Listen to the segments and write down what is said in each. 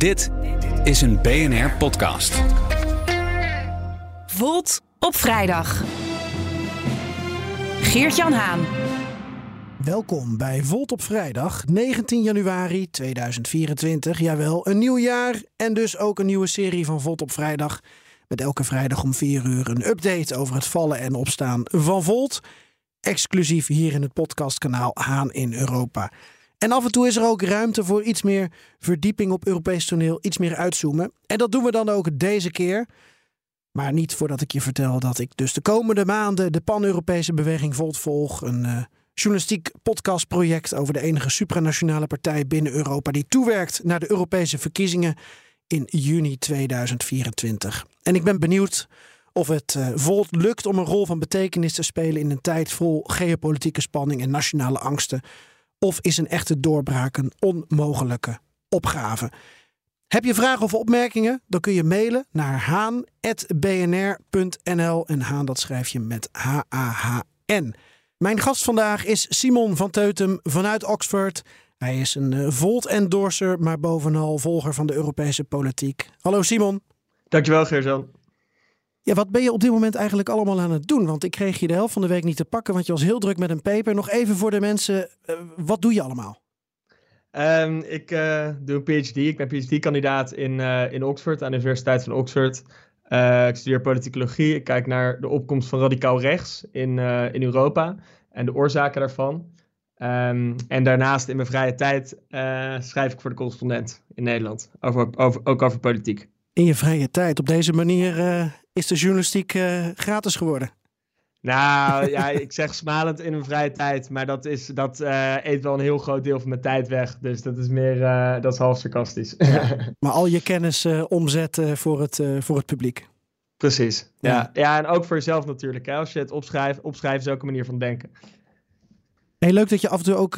Dit is een BNR podcast. Volt op vrijdag. Geert-Jan Haan. Welkom bij Volt op vrijdag, 19 januari 2024. Jawel, een nieuw jaar en dus ook een nieuwe serie van Volt op vrijdag. Met elke vrijdag om 4 uur een update over het vallen en opstaan van Volt. Exclusief hier in het podcastkanaal Haan in Europa. En af en toe is er ook ruimte voor iets meer verdieping op Europees toneel, iets meer uitzoomen. En dat doen we dan ook deze keer. Maar niet voordat ik je vertel dat ik dus de komende maanden de pan-Europese beweging Volt volg. Een uh, journalistiek podcastproject over de enige supranationale partij binnen Europa die toewerkt naar de Europese verkiezingen in juni 2024. En ik ben benieuwd of het uh, Volt lukt om een rol van betekenis te spelen in een tijd vol geopolitieke spanning en nationale angsten. Of is een echte doorbraak een onmogelijke opgave? Heb je vragen of opmerkingen? Dan kun je mailen naar haan.bnr.nl. En Haan, dat schrijf je met H-A-H-N. Mijn gast vandaag is Simon van Teutem vanuit Oxford. Hij is een uh, Volt-endorser, maar bovenal volger van de Europese politiek. Hallo Simon. Dankjewel Geert-Jan. Ja, wat ben je op dit moment eigenlijk allemaal aan het doen? Want ik kreeg je de helft van de week niet te pakken, want je was heel druk met een paper. Nog even voor de mensen, uh, wat doe je allemaal? Um, ik uh, doe een PhD. Ik ben PhD-kandidaat in, uh, in Oxford, aan de Universiteit van Oxford. ik studeer politicologie. Ik kijk naar de opkomst van radicaal rechts in, in Europa en de oorzaken daarvan. Um, en daarnaast in mijn vrije tijd schrijf ik voor de correspondent in Nederland, over, over, ook over politiek. In je vrije tijd, op deze manier is de journalistiek uh, gratis geworden? Nou ja, ik zeg smalend in mijn vrije tijd, maar dat, is, dat uh, eet wel een heel groot deel van mijn tijd weg. Dus dat is meer, uh, dat is half sarcastisch. Ja, maar al je kennis omzetten voor het, voor het publiek. Precies, ja. ja. ja. en ook voor jezelf natuurlijk. Hè? Als je het opschrijft, opschrijven is ook een manier van denken. Hey, leuk dat je af en toe ook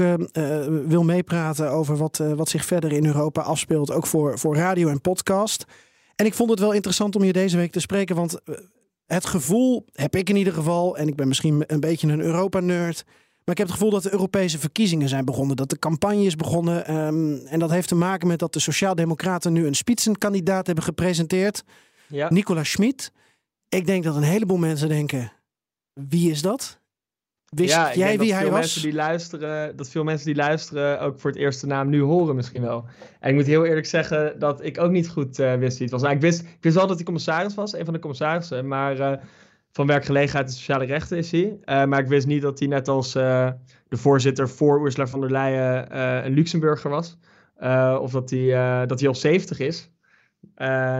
wil meepraten over wat, wat zich verder in Europa afspeelt. Ook voor, voor radio en podcast. En ik vond het wel interessant om je deze week te spreken, want eh, het gevoel heb ik in ieder geval, en ik ben misschien een beetje een Europa-nerd, maar ik heb het gevoel dat de Europese verkiezingen zijn begonnen, dat de campagne is begonnen. Um, en dat heeft te maken met dat de Sociaaldemocraten nu een spitsenkandidaat hebben gepresenteerd, ja. Nicola Schmid. Ik denk dat een heleboel mensen denken, wie is dat? Wist ja, jij wie hij was? Mensen die luisteren, dat veel mensen die luisteren ook voor het eerste naam nu horen misschien wel. En ik moet heel eerlijk zeggen dat ik ook niet goed uh, wist wie het was. Nou, ik, wist, ik wist wel dat hij commissaris was, een van de commissarissen. Maar uh, van werkgelegenheid en sociale rechten is hij. Uh, maar ik wist niet dat hij net als de voorzitter voor Ursula von der Leyen een Luxemburger was. of dat hij, dat hij al 70 is.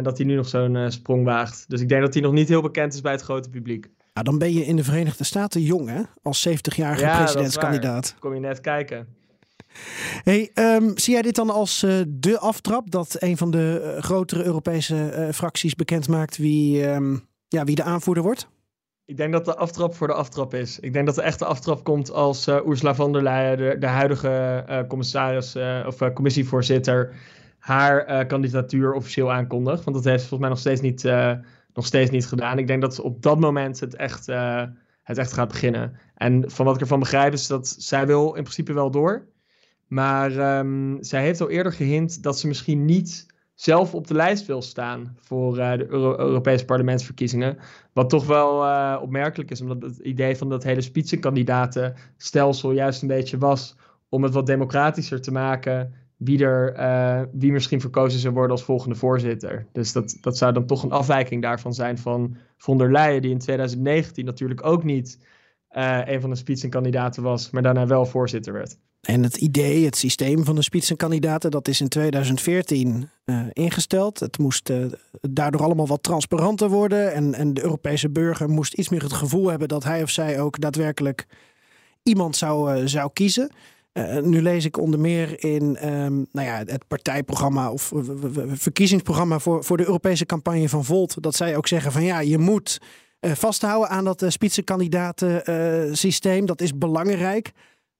dat hij nu nog zo'n sprong waagt. Dus ik denk dat hij nog niet heel bekend is bij het grote publiek. Dan ben je in de Verenigde Staten jong, hè? Als 70-jarige ja, presidentskandidaat. Kom je net kijken. Hey, um, zie jij dit dan als uh, de aftrap dat een van de uh, grotere Europese uh, fracties bekend maakt wie, um, ja, wie de aanvoerder wordt? Ik denk dat de aftrap voor de aftrap is. Ik denk dat de echte aftrap komt als Ursula von der Leyen, de, de huidige commissaris of commissievoorzitter, haar kandidatuur officieel aankondigt. Want dat heeft volgens mij nog steeds niet nog steeds niet gedaan. Ik denk dat op dat moment het echt, uh, het echt gaat beginnen. En van wat ik ervan begrijp is dat zij wil in principe wel door. Maar um, zij heeft al eerder gehint dat ze misschien niet zelf op de lijst wil staan voor uh, de Euro Europese parlementsverkiezingen. Wat toch wel uh, opmerkelijk is, omdat het idee van dat hele spitsenkandidatenstelsel juist een beetje was om het wat democratischer te maken wie, er, uh, wie misschien verkozen zou worden als volgende voorzitter. Dus dat, dat zou dan toch een afwijking daarvan zijn van von der Leyen, die in 2019 natuurlijk ook niet uh, een van de spitsenkandidaten was, maar daarna wel voorzitter werd. En het idee, het systeem van de spitsenkandidaten, dat is in 2014 uh, eh, ingesteld. Het moest daardoor allemaal wat transparanter worden. En, en de Europese burger moest iets meer het gevoel hebben dat hij of zij ook daadwerkelijk iemand zou, zou kiezen. Uh, nu lees ik onder meer in um, nou ja, het partijprogramma of verkiezingsprogramma voor, voor de Europese campagne van Volt. Dat zij ook zeggen van ja, je moet uh, vasthouden aan dat uh, systeem. Dat is belangrijk.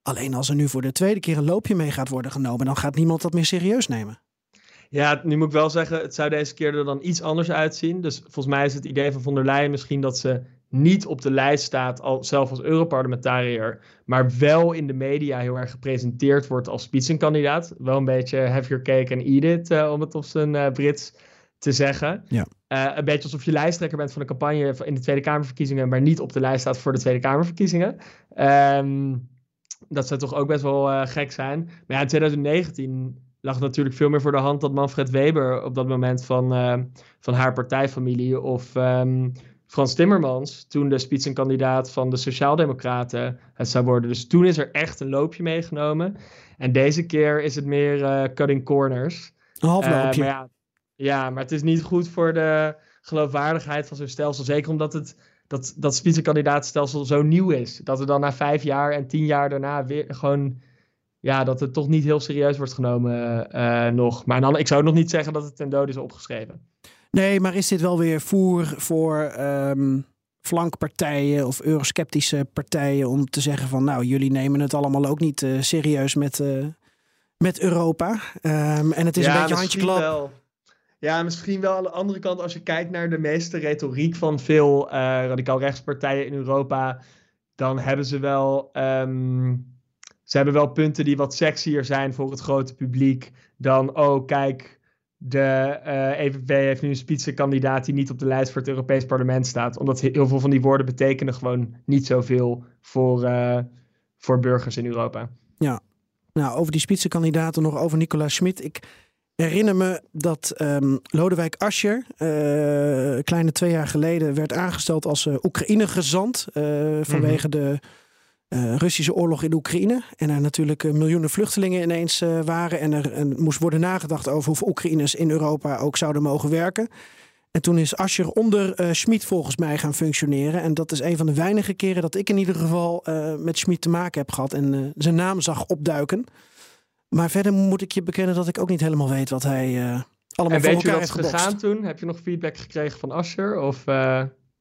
Alleen als er nu voor de tweede keer een loopje mee gaat worden genomen, dan gaat niemand dat meer serieus nemen. Ja, nu moet ik wel zeggen, het zou deze keer er dan iets anders uitzien. Dus volgens mij is het idee van von der Leyen misschien dat ze niet op de lijst staat, al, zelf als Europarlementariër, maar wel in de media heel erg gepresenteerd wordt als spitsenkandidaat. Wel een beetje have your cake and eat it, uh, om het op zijn uh, Brits te zeggen. Ja. Uh, een beetje alsof je lijsttrekker bent van een campagne in de Tweede Kamerverkiezingen, maar niet op de lijst staat voor de Tweede Kamerverkiezingen. Um, dat zou toch ook best wel gek zijn. Maar ja, in 2019 lag natuurlijk veel meer voor de hand dat Manfred Weber op dat moment van, van haar partijfamilie of um, Frans Timmermans, toen de spitsenkandidaat van de Sociaaldemocraten, het zou worden. Dus toen is er echt een loopje meegenomen. En deze keer is het meer uh, cutting corners. Een halfloopje. Uh, maar ja, ja, maar het is niet goed voor de geloofwaardigheid van zo'n stelsel. Zeker omdat het, dat, dat spitsenkandidaatstelsel zo nieuw is. Dat er dan na vijf jaar en tien jaar daarna weer gewoon... Ja, dat het toch niet heel serieus wordt genomen uh, nog. Maar dan, ik zou nog niet zeggen dat het ten dode is opgeschreven. Nee, maar is dit wel weer voer voor um, flankpartijen of eurosceptische partijen om te zeggen van nou, jullie nemen het allemaal ook niet uh, serieus met, uh, met Europa. Um, en het is ja, een beetje handjeklap. Wel. Ja, misschien wel aan de andere kant als je kijkt naar de meeste retoriek van veel uh, radicaal rechtspartijen in Europa, dan hebben ze wel, um, ze hebben wel punten die wat sexier zijn voor het grote publiek dan oh kijk de uh, EVP heeft nu een spitsenkandidaat die niet op de lijst voor het Europees Parlement staat. Omdat heel veel van die woorden betekenen gewoon niet zoveel voor, uh, voor burgers in Europa. Ja, nou over die spitsenkandidaten nog over Nicola Schmid. Ik herinner me dat um, Lodewijk Asscher, uh, kleine twee jaar geleden, werd aangesteld als Oekraïne-gezant vanwege mm -hmm. de uh, Russische oorlog in Oekraïne. En er natuurlijk uh, miljoenen vluchtelingen ineens uh, waren. En er en moest worden nagedacht over hoeveel Oekraïners in Europa ook zouden mogen werken. En toen is Ascher onder Schmid volgens mij gaan functioneren. En dat is een van de weinige keren dat ik in ieder geval met Schmid te maken heb gehad. En zijn naam zag opduiken. Maar verder moet ik je bekennen dat ik ook niet helemaal weet wat hij allemaal en voor elkaar heeft gegaan toen? Heb je nog feedback gekregen van Ascher? Of,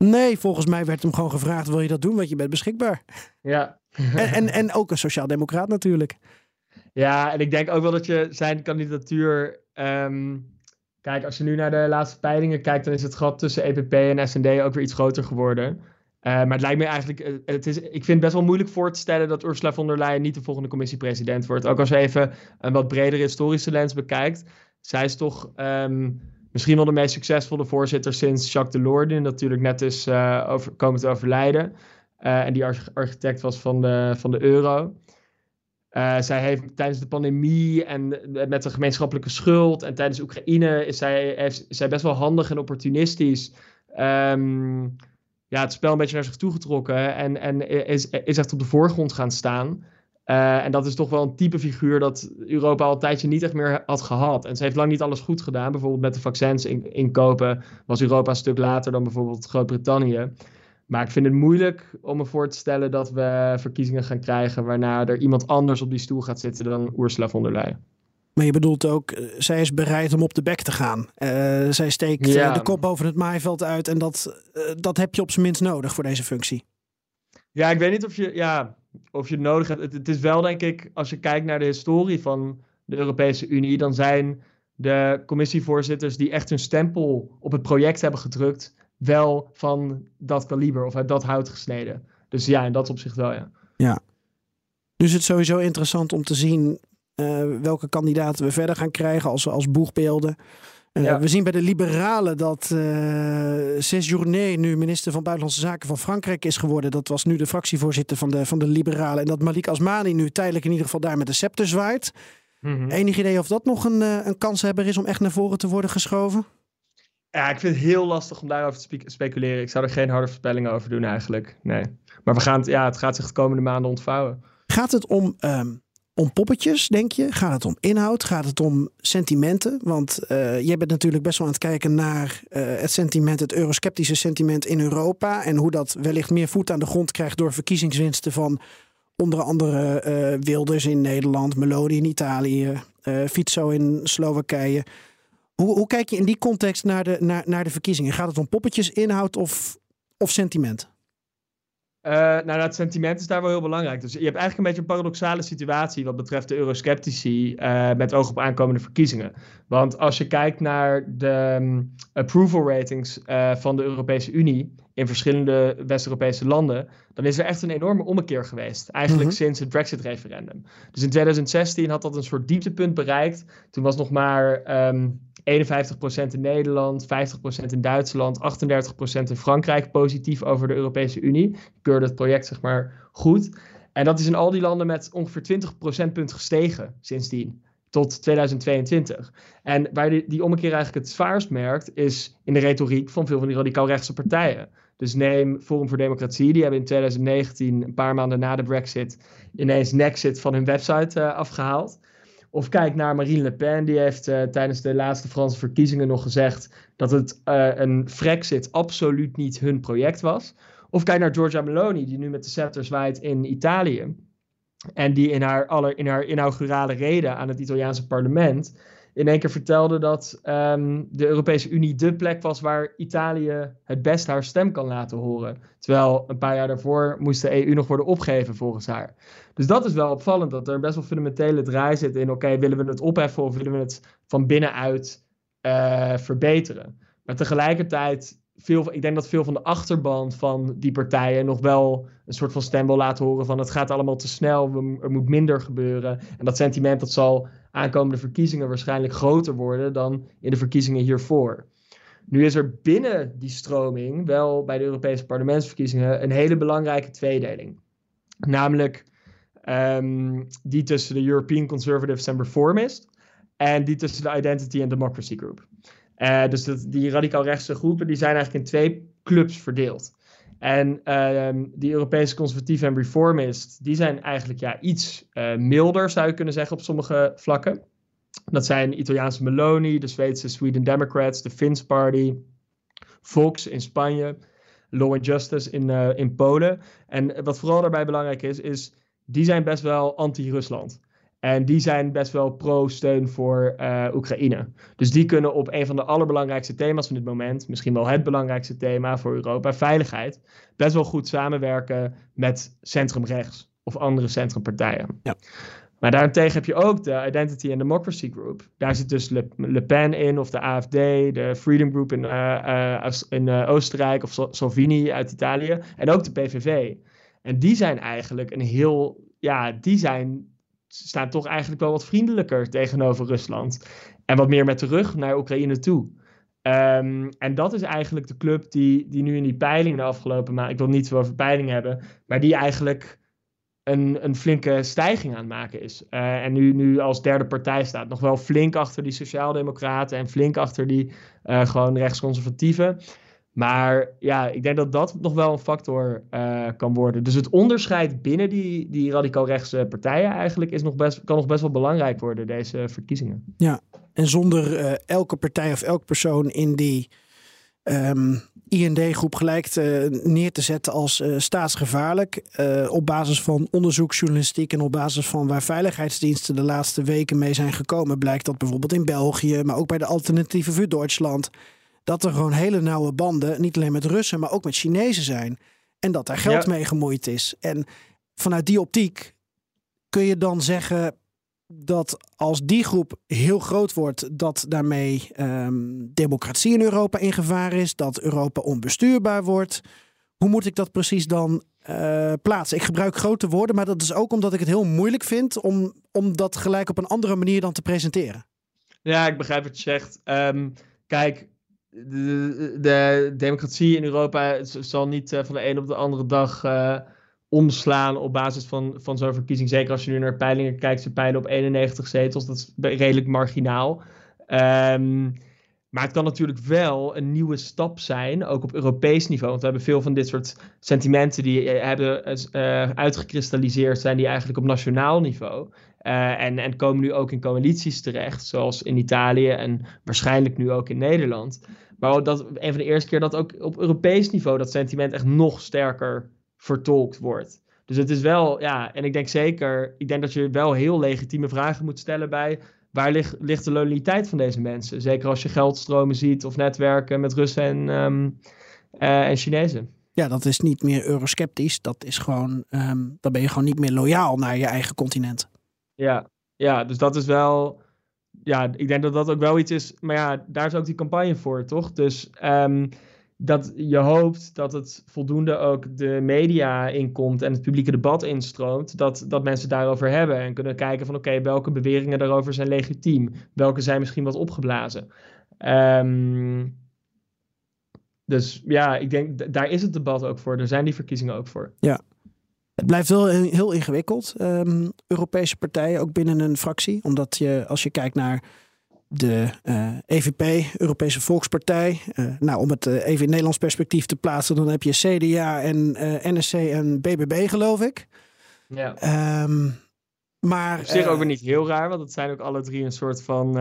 Nee, volgens mij werd hem gewoon gevraagd: wil je dat doen? Want je bent beschikbaar. Ja. En, en, en ook een sociaal-democraat natuurlijk. Ja, en ik denk ook wel dat je zijn kandidatuur. Um, kijk, als je nu naar de laatste peilingen kijkt, dan is het gat tussen EPP en SND ook weer iets groter geworden. Uh, maar het lijkt me eigenlijk. Het is, ik vind het best wel moeilijk voor te stellen dat Ursula von der Leyen niet de volgende commissiepresident wordt. Ook als je even een wat bredere historische lens bekijkt. Zij is toch. Um, Misschien wel de meest succesvolle voorzitter sinds Jacques Delors, die natuurlijk net is uh, over, komen te overlijden. Uh, en die architect was van de, van de euro. Uh, zij heeft tijdens de pandemie en met de gemeenschappelijke schuld en tijdens Oekraïne is zij, heeft, zij best wel handig en opportunistisch um, ja, het spel een beetje naar zich toegetrokken en, en is, is echt op de voorgrond gaan staan. Uh, en dat is toch wel een type figuur dat Europa al een tijdje niet echt meer had gehad. En ze heeft lang niet alles goed gedaan. Bijvoorbeeld met de vaccins in, inkopen was Europa een stuk later dan bijvoorbeeld Groot-Brittannië. Maar ik vind het moeilijk om me voor te stellen dat we verkiezingen gaan krijgen waarna er iemand anders op die stoel gaat zitten dan Ursula von der Leyen. Maar je bedoelt ook, zij is bereid om op de bek te gaan. Uh, zij steekt Ja. uh, de kop boven het maaiveld uit. En dat, uh, dat heb je op zijn minst nodig voor deze functie. Ja, ik weet niet of je, ja, of je het nodig hebt. Het, het is wel, denk ik, als je kijkt naar de historie van de Europese Unie, dan zijn de commissievoorzitters die echt hun stempel op het project hebben gedrukt, wel van dat kaliber of uit dat hout gesneden. Dus ja, in dat opzicht wel, ja. Ja. Dus het is sowieso interessant om te zien uh, welke kandidaten we verder gaan krijgen als, als boegbeelden. Uh, Ja. We zien bij de Liberalen dat uh, Séjourné nu minister van Buitenlandse Zaken van Frankrijk is geworden. Dat was nu de fractievoorzitter van de, van de Liberalen. En dat Malik Asmani nu tijdelijk in ieder geval daar met de scepter zwaait. Mhm. Enig idee of dat nog een, een kanshebber is om echt naar voren te worden geschoven? Ja, ik vind het heel lastig om daarover te spe- speculeren. Ik zou er geen harde voorspellingen over doen eigenlijk. Nee. Maar we gaan het, ja, het gaat zich de komende maanden ontvouwen. Gaat het om, um, om poppetjes, denk je? Gaat het om inhoud? Gaat het om sentimenten? Want uh, jij bent natuurlijk best wel aan het kijken naar uh, het sentiment, het eurosceptische sentiment in Europa. En hoe dat wellicht meer voet aan de grond krijgt door verkiezingswinsten van onder andere uh, Wilders in Nederland, Meloni in Italië, Fico in Slowakije. Hoe, hoe, kijk je in die context naar de, naar, naar de verkiezingen? Gaat het om poppetjes, inhoud of, of sentiment? Uh, nou, het sentiment is daar wel heel belangrijk. Dus je hebt eigenlijk een beetje een paradoxale situatie wat betreft de eurosceptici uh, met oog op aankomende verkiezingen. Want als je kijkt naar de um, approval ratings uh, van de Europese Unie in verschillende West-Europese landen, dan is er echt een enorme ommekeer geweest. Eigenlijk mm -hmm. sinds het Brexit-referendum. Dus in 2016 had dat een soort dieptepunt bereikt. Toen was nog maar um, 51% in Nederland, 50% in Duitsland, 38% in Frankrijk positief over de Europese Unie. Keurde het project zeg maar goed. En dat is in al die landen met ongeveer 20 procentpunt gestegen sindsdien. Tot 2022. En waar die, die ommekeer eigenlijk het zwaarst merkt, is in de retoriek van veel van die radicaal-rechtse partijen. Dus neem Forum voor Democratie, die hebben in 2019, een paar maanden na de Brexit, ineens Nexit van hun website uh, afgehaald. Of kijk naar Marine Le Pen, die heeft uh, tijdens de laatste Franse verkiezingen nog gezegd dat het uh, een Frexit absoluut niet hun project was. Of kijk naar Giorgia Meloni, die nu met de scepter zwaait in Italië. En die in haar, aller, in haar inaugurale reden aan het Italiaanse parlement in één keer vertelde dat um, de Europese Unie de plek was waar Italië het best haar stem kan laten horen. Terwijl een paar jaar daarvoor moest de EU nog worden opgegeven volgens haar. Dus dat is wel opvallend, dat er best wel fundamentele draai zit in, oké, willen we het opheffen of willen we het van binnenuit uh, verbeteren? Maar tegelijkertijd, veel, ik denk dat veel van de achterban van die partijen nog wel een soort van stem wil laten horen van het gaat allemaal te snel, er moet minder gebeuren. En dat sentiment dat zal aankomende verkiezingen waarschijnlijk groter worden dan in de verkiezingen hiervoor. Nu is er binnen die stroming wel bij de Europese parlementsverkiezingen een hele belangrijke tweedeling. Namelijk um, die tussen de European Conservatives and Reformists en die tussen de Identity and Democracy Group. Uh, dus die radicaal rechtse groepen die zijn eigenlijk in twee clubs verdeeld. En uh, die Europese conservatieven en reformists, die zijn eigenlijk ja, iets uh, milder, zou je kunnen zeggen, op sommige vlakken. Dat zijn Italiaanse Meloni, de Zweedse Sweden Democrats, de Finns Party, Vox in Spanje, Law and Justice in, uh, in Polen. En wat vooral daarbij belangrijk is, is die zijn best wel anti-Rusland. En die zijn best wel pro-steun voor uh, Oekraïne. Dus die kunnen op een van de allerbelangrijkste thema's van dit moment, misschien wel het belangrijkste thema voor Europa, veiligheid, best wel goed samenwerken met centrumrechts of andere centrumpartijen. Ja. Maar daarentegen heb je ook de Identity and Democracy Group. Daar zit dus Le, Le Pen in, of de AFD, de Freedom Group in, uh, uh, in Oostenrijk, of Salvini uit Italië, en ook de PVV. En die zijn eigenlijk een heel, ja, die zijn staan toch eigenlijk wel wat vriendelijker tegenover Rusland. En wat meer met de rug naar Oekraïne toe. Um, en dat is eigenlijk de club die, die nu in die peiling de afgelopen maanden, ik wil niet zo over peiling hebben, maar die eigenlijk een, een flinke stijging aan het maken is. Uh, en nu, nu als derde partij staat. Nog wel flink achter die Sociaaldemocraten en flink achter die uh, gewoon rechtsconservatieven. Maar ja, ik denk dat dat nog wel een factor uh, kan worden. Dus het onderscheid binnen die, die radicaal-rechtse partijen eigenlijk is nog best, kan nog best wel belangrijk worden, deze verkiezingen. Ja, en zonder uh, elke partij of elk persoon in die um, IND-groep gelijk neer te zetten als uh, staatsgevaarlijk. op basis van onderzoeksjournalistiek en op basis van waar veiligheidsdiensten de laatste weken mee zijn gekomen, blijkt dat bijvoorbeeld in België, maar ook bij de Alternatieve voor Duitsland dat er gewoon hele nauwe banden, niet alleen met Russen, maar ook met Chinezen zijn. En dat daar geld ja. mee gemoeid is. En vanuit die optiek kun je dan zeggen dat als die groep heel groot wordt, dat daarmee um, democratie in Europa in gevaar is, dat Europa onbestuurbaar wordt. Hoe moet ik dat precies dan uh, plaatsen? Ik gebruik grote woorden, maar dat is ook omdat ik het heel moeilijk vind om, om dat gelijk op een andere manier dan te presenteren. Ja, ik begrijp wat je zegt. Um, kijk, de, de, democratie in Europa zal niet uh, van de een op de andere dag uh, omslaan op basis van, van zo'n verkiezing. Zeker als je nu naar peilingen kijkt, ze peilen op 91 zetels. Dat is redelijk marginaal. Um, maar het kan natuurlijk wel een nieuwe stap zijn, ook op Europees niveau. Want we hebben veel van dit soort sentimenten die hebben uh, uitgekristalliseerd zijn, die eigenlijk op nationaal niveau. Uh, en, en komen nu ook in coalities terecht, zoals in Italië en waarschijnlijk nu ook in Nederland. Maar dat een van de eerste keer dat ook op Europees niveau dat sentiment echt nog sterker vertolkt wordt. Dus het is wel, ja, en ik denk zeker, ik denk dat je wel heel legitieme vragen moet stellen bij waar ligt, de loyaliteit van deze mensen? Zeker als je geldstromen ziet of netwerken met Russen en, um, en Chinezen. Ja, dat is niet meer eurosceptisch. Dat is gewoon, ehm, dan ben je gewoon niet meer loyaal naar je eigen continent. Ja, ja dus dat is wel. Ja, ik denk dat dat ook wel iets is. Maar ja, daar is ook die campagne voor, toch? Dus um, dat je hoopt dat het voldoende ook de media inkomt en het publieke debat instroomt, dat, dat mensen daarover hebben en kunnen kijken van oké, welke beweringen daarover zijn legitiem, welke zijn misschien wat opgeblazen. Um, dus ja, ik denk, daar is het debat ook voor, daar zijn die verkiezingen ook voor. Ja, het blijft wel heel ingewikkeld, um, Europese partijen, ook binnen een fractie, omdat je, als je kijkt naar de EVP, eh, e Europese Volkspartij. Uh, nou, om het uh, even in Nederlands perspectief te plaatsen, dan heb je CDA en NSC en BBB, geloof ik. Ja. Um, maar. Op zich ook weer niet heel raar, want het zijn ook alle drie een soort van.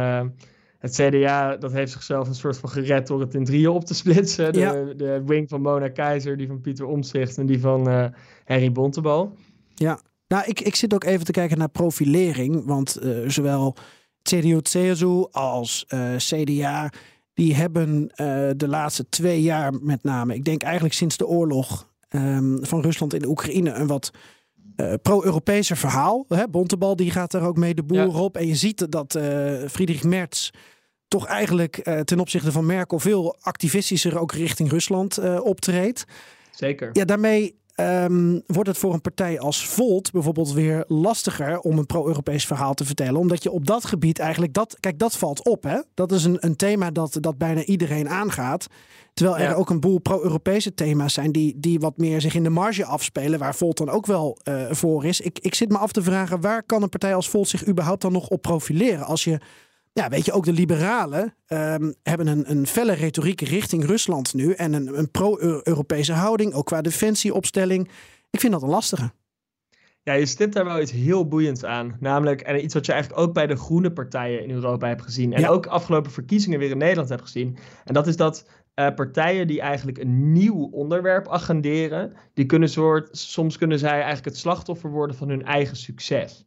Het CDA dat heeft zichzelf een soort van gered door het in drieën op te splitsen. De, ja. de wing van Mona Keizer, die van Pieter Omtzigt en die van Harry Bontebal. Ja, nou, ik, ik zit ook even te kijken naar profilering, want zowel CDU-CSU als uh, CDA, die hebben uh, de laatste twee jaar met name, ik denk eigenlijk sinds de oorlog um, van Rusland in de Oekraïne, een wat uh, pro-Europese verhaal. Hè? Bontebal die gaat er ook mee de boer ja. op. En je ziet dat Friedrich Merz toch eigenlijk ten opzichte van Merkel veel activistischer ook richting Rusland optreedt. Zeker. Ja, daarmee Um, wordt het voor een partij als Volt bijvoorbeeld weer lastiger om een pro-Europees verhaal te vertellen. Omdat je op dat gebied eigenlijk dat. Kijk, dat valt op. Hè? Dat is een, een thema dat, dat bijna iedereen aangaat. Terwijl er Ja. ook een boel pro-Europese thema's zijn die, die wat meer zich in de marge afspelen. Waar Volt dan ook wel eh, voor is. Ik, ik zit me af te vragen, waar kan een partij als Volt zich überhaupt dan nog op profileren? Als je. Ja, weet je, ook de liberalen ehm, hebben een, een felle retoriek richting Rusland nu. En een, een pro-Europese houding, ook qua defensieopstelling. Ik vind dat een lastige. Ja, je stipt daar wel iets heel boeiends aan. Namelijk, en iets wat je eigenlijk ook bij de groene partijen in Europa hebt gezien. En Ja. ook afgelopen verkiezingen weer in Nederland hebt gezien. En dat is dat eh, partijen die eigenlijk een nieuw onderwerp agenderen. Die kunnen soort, soms kunnen zij eigenlijk het slachtoffer worden van hun eigen succes.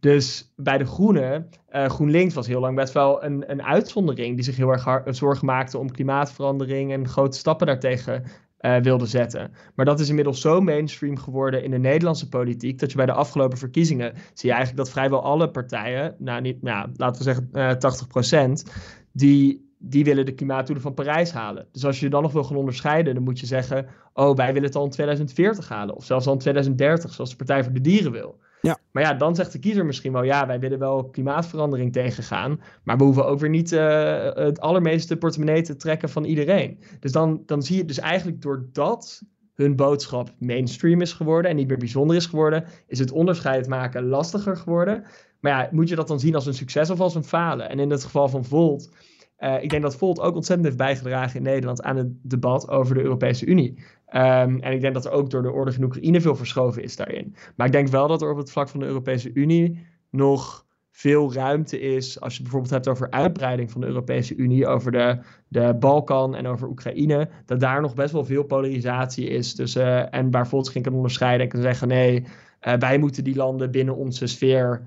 Dus bij de Groenen, eh, GroenLinks was heel lang best wel een, een uitzondering. Die zich heel erg hard, zorgen maakte om klimaatverandering en grote stappen daartegen eh, wilde zetten. Maar dat is inmiddels zo mainstream geworden in de Nederlandse politiek. dat je bij de afgelopen verkiezingen. zie je eigenlijk dat vrijwel alle partijen. nou, niet, nou laten we zeggen eh 80%. die, die willen de klimaatdoelen van Parijs halen. Dus als je je dan nog wil gaan onderscheiden. dan moet je zeggen. oh, wij willen het al in 2040 halen. of zelfs al in 2030, zoals de Partij voor de Dieren wil. Ja. Maar ja, dan zegt de kiezer misschien wel, ja, wij willen wel klimaatverandering tegengaan, maar we hoeven ook weer niet eh, het allermeeste portemonnee te trekken van iedereen. Dus dan, dan zie je dus eigenlijk doordat hun boodschap mainstream is geworden en niet meer bijzonder is geworden, is het onderscheid maken lastiger geworden. Maar ja, moet je dat dan zien als een succes of als een falen? En in het geval van Volt, eh, ik denk dat Volt ook ontzettend heeft bijgedragen in Nederland aan het debat over de Europese Unie. Um, en ik denk dat er ook door de oorlog in Oekraïne veel verschoven is daarin. Maar ik denk wel dat er op het vlak van de Europese Unie nog veel ruimte is. Als je bijvoorbeeld hebt over uitbreiding van de Europese Unie, over de, de Balkan en over Oekraïne. Dat daar nog best wel veel polarisatie is. Dus, uh, en waar Volt ging kan onderscheiden en kan zeggen: nee, uh, wij moeten die landen binnen onze sfeer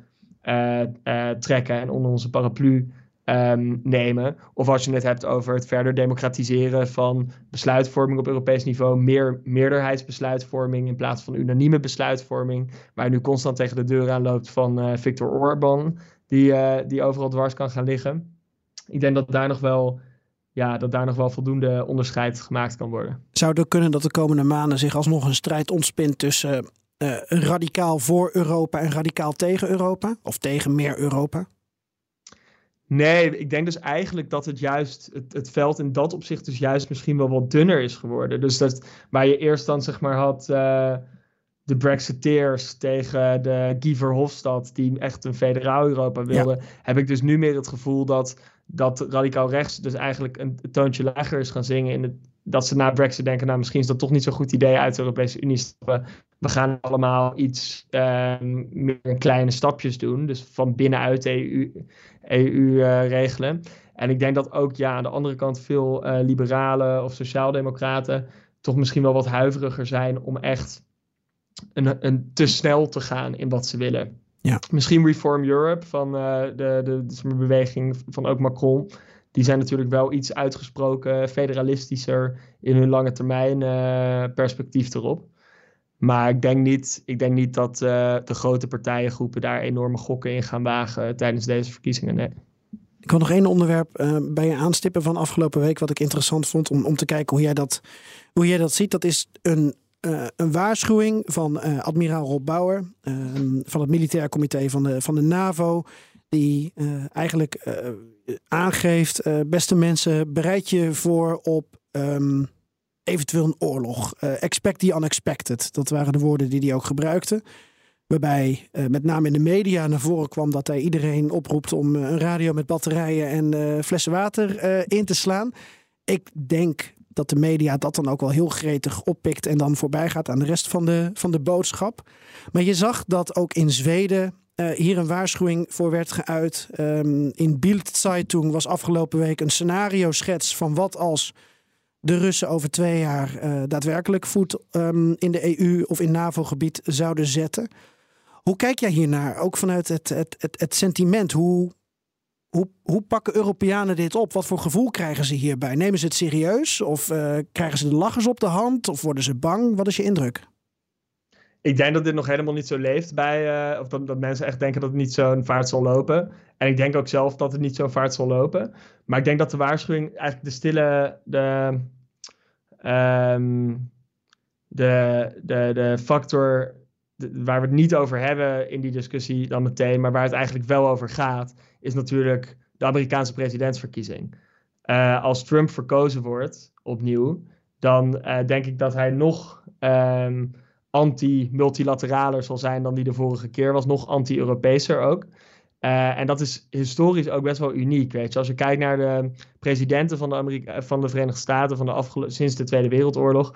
trekken en onder onze paraplu. Um, nemen. Of als je het hebt over het verder democratiseren van besluitvorming op Europees niveau, meer meerderheidsbesluitvorming in plaats van unanieme besluitvorming, waar nu constant tegen de deur aan loopt van uh, Viktor Orban, die, uh, die overal dwars kan gaan liggen. Ik denk dat daar nog wel, ja, dat daar nog wel voldoende onderscheid gemaakt kan worden. Zou het kunnen dat de komende maanden zich alsnog een strijd ontspint tussen uh, radicaal voor Europa en radicaal tegen Europa? Of tegen meer Europa? Nee, ik denk dus eigenlijk dat het juist, het, het, veld in dat opzicht dus juist misschien wel wat dunner is geworden. Dus dat waar je eerst dan zeg maar had uh, de Brexiteers tegen de Guy Verhofstadt, die echt een federaal Europa wilde, ja. heb ik dus nu meer het gevoel dat, dat radicaal rechts dus eigenlijk een toontje lager is gaan zingen in het, dat ze na Brexit denken, nou misschien is dat toch niet zo'n goed idee uit de Europese Unie stappen. We gaan allemaal iets uh, meer kleine stapjes doen. Dus van binnenuit de EU, EU uh, regelen. En ik denk dat ook ja, aan de andere kant veel uh, liberalen of sociaaldemocraten toch misschien wel wat huiveriger zijn om echt een, een te snel te gaan in wat ze willen. Ja. Misschien Reform Europe van de, de, de, de beweging van ook Macron Die zijn natuurlijk wel iets uitgesproken federalistischer in hun lange termijn uh, perspectief erop. Maar ik denk niet, ik denk niet dat uh, de grote partijengroepen daar enorme gokken in gaan wagen tijdens deze verkiezingen. Ik wil nog één onderwerp uh, bij je aanstippen van afgelopen week, wat ik interessant vond om, om te kijken hoe jij dat, hoe jij dat ziet. Dat is een, een waarschuwing van admiraal Rob Bauer van het militair comité van de, van de NAVO. Die eigenlijk aangeeft, beste mensen, bereid je voor op um, eventueel een oorlog. Uh, expect the unexpected. Dat waren de woorden die hij ook gebruikte. Waarbij uh, met name in de media naar voren kwam dat hij iedereen oproept om een radio met batterijen en flessen water in te slaan. Ik denk dat de media dat dan ook wel heel gretig oppikt en dan voorbij gaat aan de rest van de, van de boodschap. Maar je zag dat ook in Zweden hier een waarschuwing voor werd geuit. Um, in Bild Zeitung was afgelopen week een scenario schets van wat als de Russen over twee jaar uh, daadwerkelijk voet um, in de EU of in NAVO-gebied zouden zetten. Hoe kijk jij hiernaar? Ook vanuit het, het, het, het sentiment. Hoe, hoe, hoe, pakken Europeanen dit op? Wat voor gevoel krijgen ze hierbij? Nemen ze het serieus? Of uh, krijgen ze de lachers op de hand? Of worden ze bang? Wat is je indruk? Ik denk dat dit nog helemaal niet zo leeft bij. Uh, of dat, dat mensen echt denken dat het niet zo'n vaart zal lopen. En ik denk ook zelf dat het niet zo'n vaart zal lopen. Maar ik denk dat de waarschuwing eigenlijk de stille. De, um, de, de, de factor waar we het niet over hebben in die discussie dan meteen, maar waar het eigenlijk wel over gaat, is natuurlijk de Amerikaanse presidentsverkiezing. Uh, als Trump verkozen wordt opnieuw, dan uh, denk ik dat hij nog um, anti-multilateraler zal zijn dan die de vorige keer was, nog anti-Europeeser ook. Uh, en dat is historisch ook best wel uniek. Weet je. Als je kijkt naar de presidenten van de, Amerika van de Verenigde Staten van de sinds de Tweede Wereldoorlog,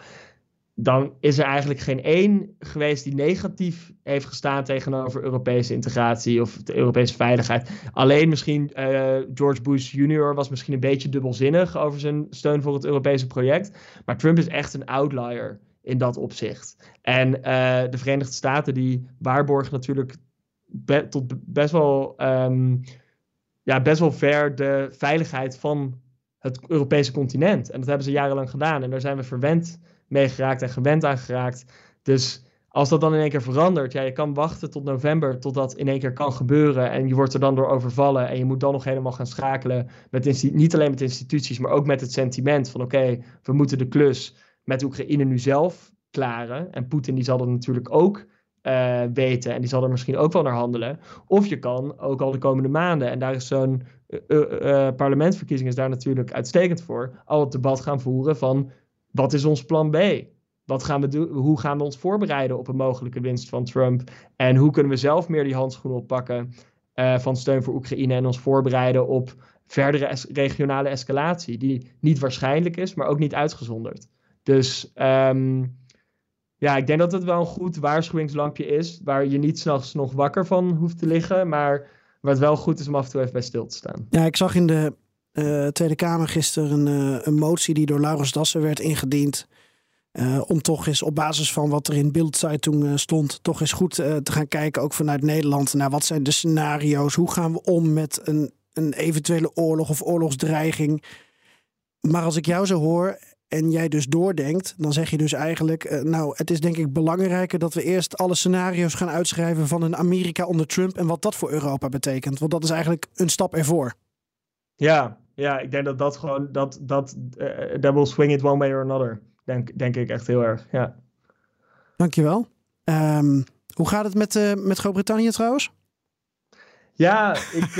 dan is er eigenlijk geen één geweest die negatief heeft gestaan tegenover Europese integratie of de Europese veiligheid. Alleen misschien uh, George Bush Jr. was misschien een beetje dubbelzinnig over zijn steun voor het Europese project. Maar Trump is echt een outlier in dat opzicht. En uh, de Verenigde Staten die waarborgen natuurlijk tot best wel, um, ja, best wel ver de veiligheid van het Europese continent. En dat hebben ze jarenlang gedaan. En daar zijn we verwend mee geraakt en gewend aan geraakt. Dus als dat dan in één keer verandert, ja, je kan wachten tot november tot dat in één keer kan gebeuren. En je wordt er dan door overvallen. En je moet dan nog helemaal gaan schakelen. Met niet alleen met instituties, maar ook met het sentiment van oké, we moeten de klus met Oekraïne nu zelf klaren. En Poetin die zal dat natuurlijk ook uh, weten. En die zal er misschien ook wel naar handelen. Of je kan ook al de komende maanden, en daar is zo'n uh, uh, parlementsverkiezing is daar natuurlijk uitstekend voor, al het debat gaan voeren van wat is ons plan B? Wat gaan we doen? Hoe gaan we ons voorbereiden op een mogelijke winst van Trump? En hoe kunnen we zelf meer die handschoenen oppakken van steun voor Oekraïne en ons voorbereiden op verdere regionale escalatie, die niet waarschijnlijk is, maar ook niet uitgezonderd. Dus um, ja, ik denk dat het wel een goed waarschuwingslampje is. Waar je niet s'nachts nog wakker van hoeft te liggen. Maar het wel goed is om af en toe even bij stil te staan. Ja, ik zag in de uh, Tweede Kamer gisteren een, uh, een, motie die door Laurens Dassen werd ingediend. Uh, om toch eens op basis van wat er in Bildzeitung stond, toch eens goed te gaan kijken, ook vanuit Nederland, naar wat zijn de scenario's? Hoe gaan we om met een, een eventuele oorlog of oorlogsdreiging? Maar als ik jou zo hoor, en jij dus doordenkt, dan zeg je dus eigenlijk: uh, Nou, het is denk ik belangrijker dat we eerst alle scenario's gaan uitschrijven van een Amerika onder Trump en wat dat voor Europa betekent. Want dat is eigenlijk een stap ervoor. Ja, ja ik denk dat dat gewoon, dat, dat, uh, that will swing it one way or another. Denk, denk ik echt heel erg. Ja. Dankjewel. Um, hoe gaat het met, uh, met Groot-Brittannië trouwens? Ja, ik.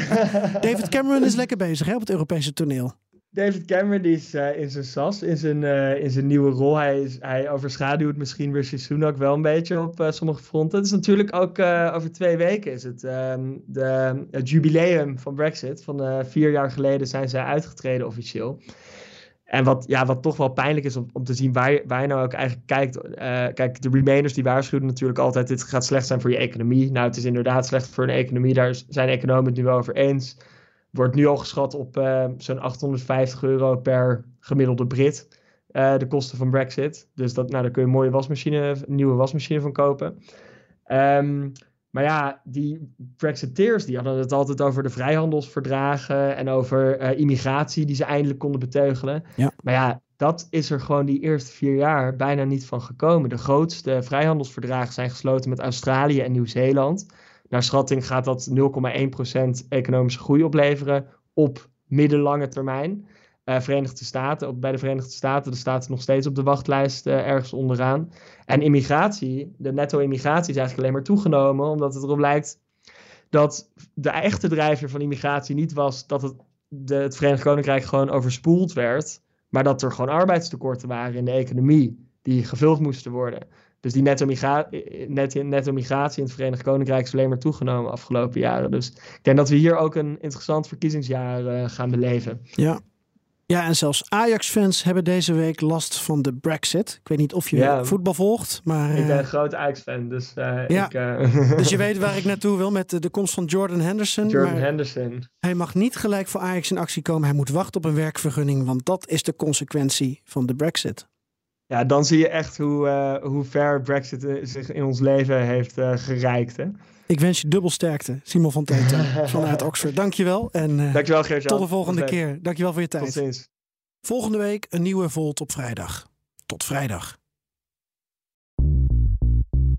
David Cameron is lekker bezig hè, op het Europese toneel. David Cameron die is uh, in zijn sas, in zijn, uh, in zijn nieuwe rol. Hij, is, hij overschaduwt misschien Rishi Sunak wel een beetje op uh, sommige fronten. Het is natuurlijk ook over twee weken is het um, de, jubileum van Brexit. Van vier jaar geleden zijn zij uitgetreden officieel. En wat, ja, wat toch wel pijnlijk is om, om te zien waar je, waar nou ook eigenlijk kijkt. kijk, de Remainers die waarschuwen natuurlijk altijd: dit gaat slecht zijn voor je economie. Nou, het is inderdaad slecht voor een economie. Daar zijn economen het nu wel over eens wordt nu al geschat op uh, zo'n 850 euro per gemiddelde Brit. Uh, de kosten van Brexit. Dus dat, nou, daar kun je een mooie wasmachine, nieuwe wasmachine van kopen. Um, Maar ja, die Brexiteers die hadden het altijd over de vrijhandelsverdragen en over uh, immigratie die ze eindelijk konden beteugelen. Ja. Maar ja, dat is er gewoon die eerste vier jaar bijna niet van gekomen. De grootste vrijhandelsverdragen zijn gesloten met Australië en Nieuw-Zeeland. Naar schatting gaat dat 0,1% economische groei opleveren op middellange termijn. Uh, Verenigde Staten, bij de Verenigde Staten, de staat nog steeds op de wachtlijst uh, ergens onderaan. En immigratie, de netto-immigratie is eigenlijk alleen maar toegenomen, omdat het erop lijkt dat de echte drijver van immigratie niet was dat het, de, het Verenigd Koninkrijk gewoon overspoeld werd, maar dat er gewoon arbeidstekorten waren in de economie die gevuld moesten worden. Dus die netto-migratie net, netto in het Verenigd Koninkrijk is alleen maar toegenomen afgelopen jaren. Dus ik denk dat we hier ook een interessant verkiezingsjaar uh, gaan beleven. Ja. Ja, en zelfs Ajax-fans hebben deze week last van de Brexit. Ik weet niet of je Ja. voetbal volgt, maar... Ik ben eh, een groot Ajax-fan, dus eh, Ja. ik... eh, dus je weet waar ik naartoe wil met de, de komst van Jordan Henderson. Jordan maar Henderson. hij mag niet gelijk voor Ajax in actie komen. Hij moet wachten op een werkvergunning, want dat is de consequentie van de Brexit. Ja, dan zie je echt hoe, eh, hoe ver Brexit eh, zich in ons leven heeft eh, gereikt. Hè? Ik wens je dubbel sterkte, Simon van Teten vanuit Oxford. Dankjewel en Dankjewel tot de volgende keer. Dankjewel voor je Tot tijd. ziens. Volgende week een nieuwe Volt op vrijdag. Tot vrijdag.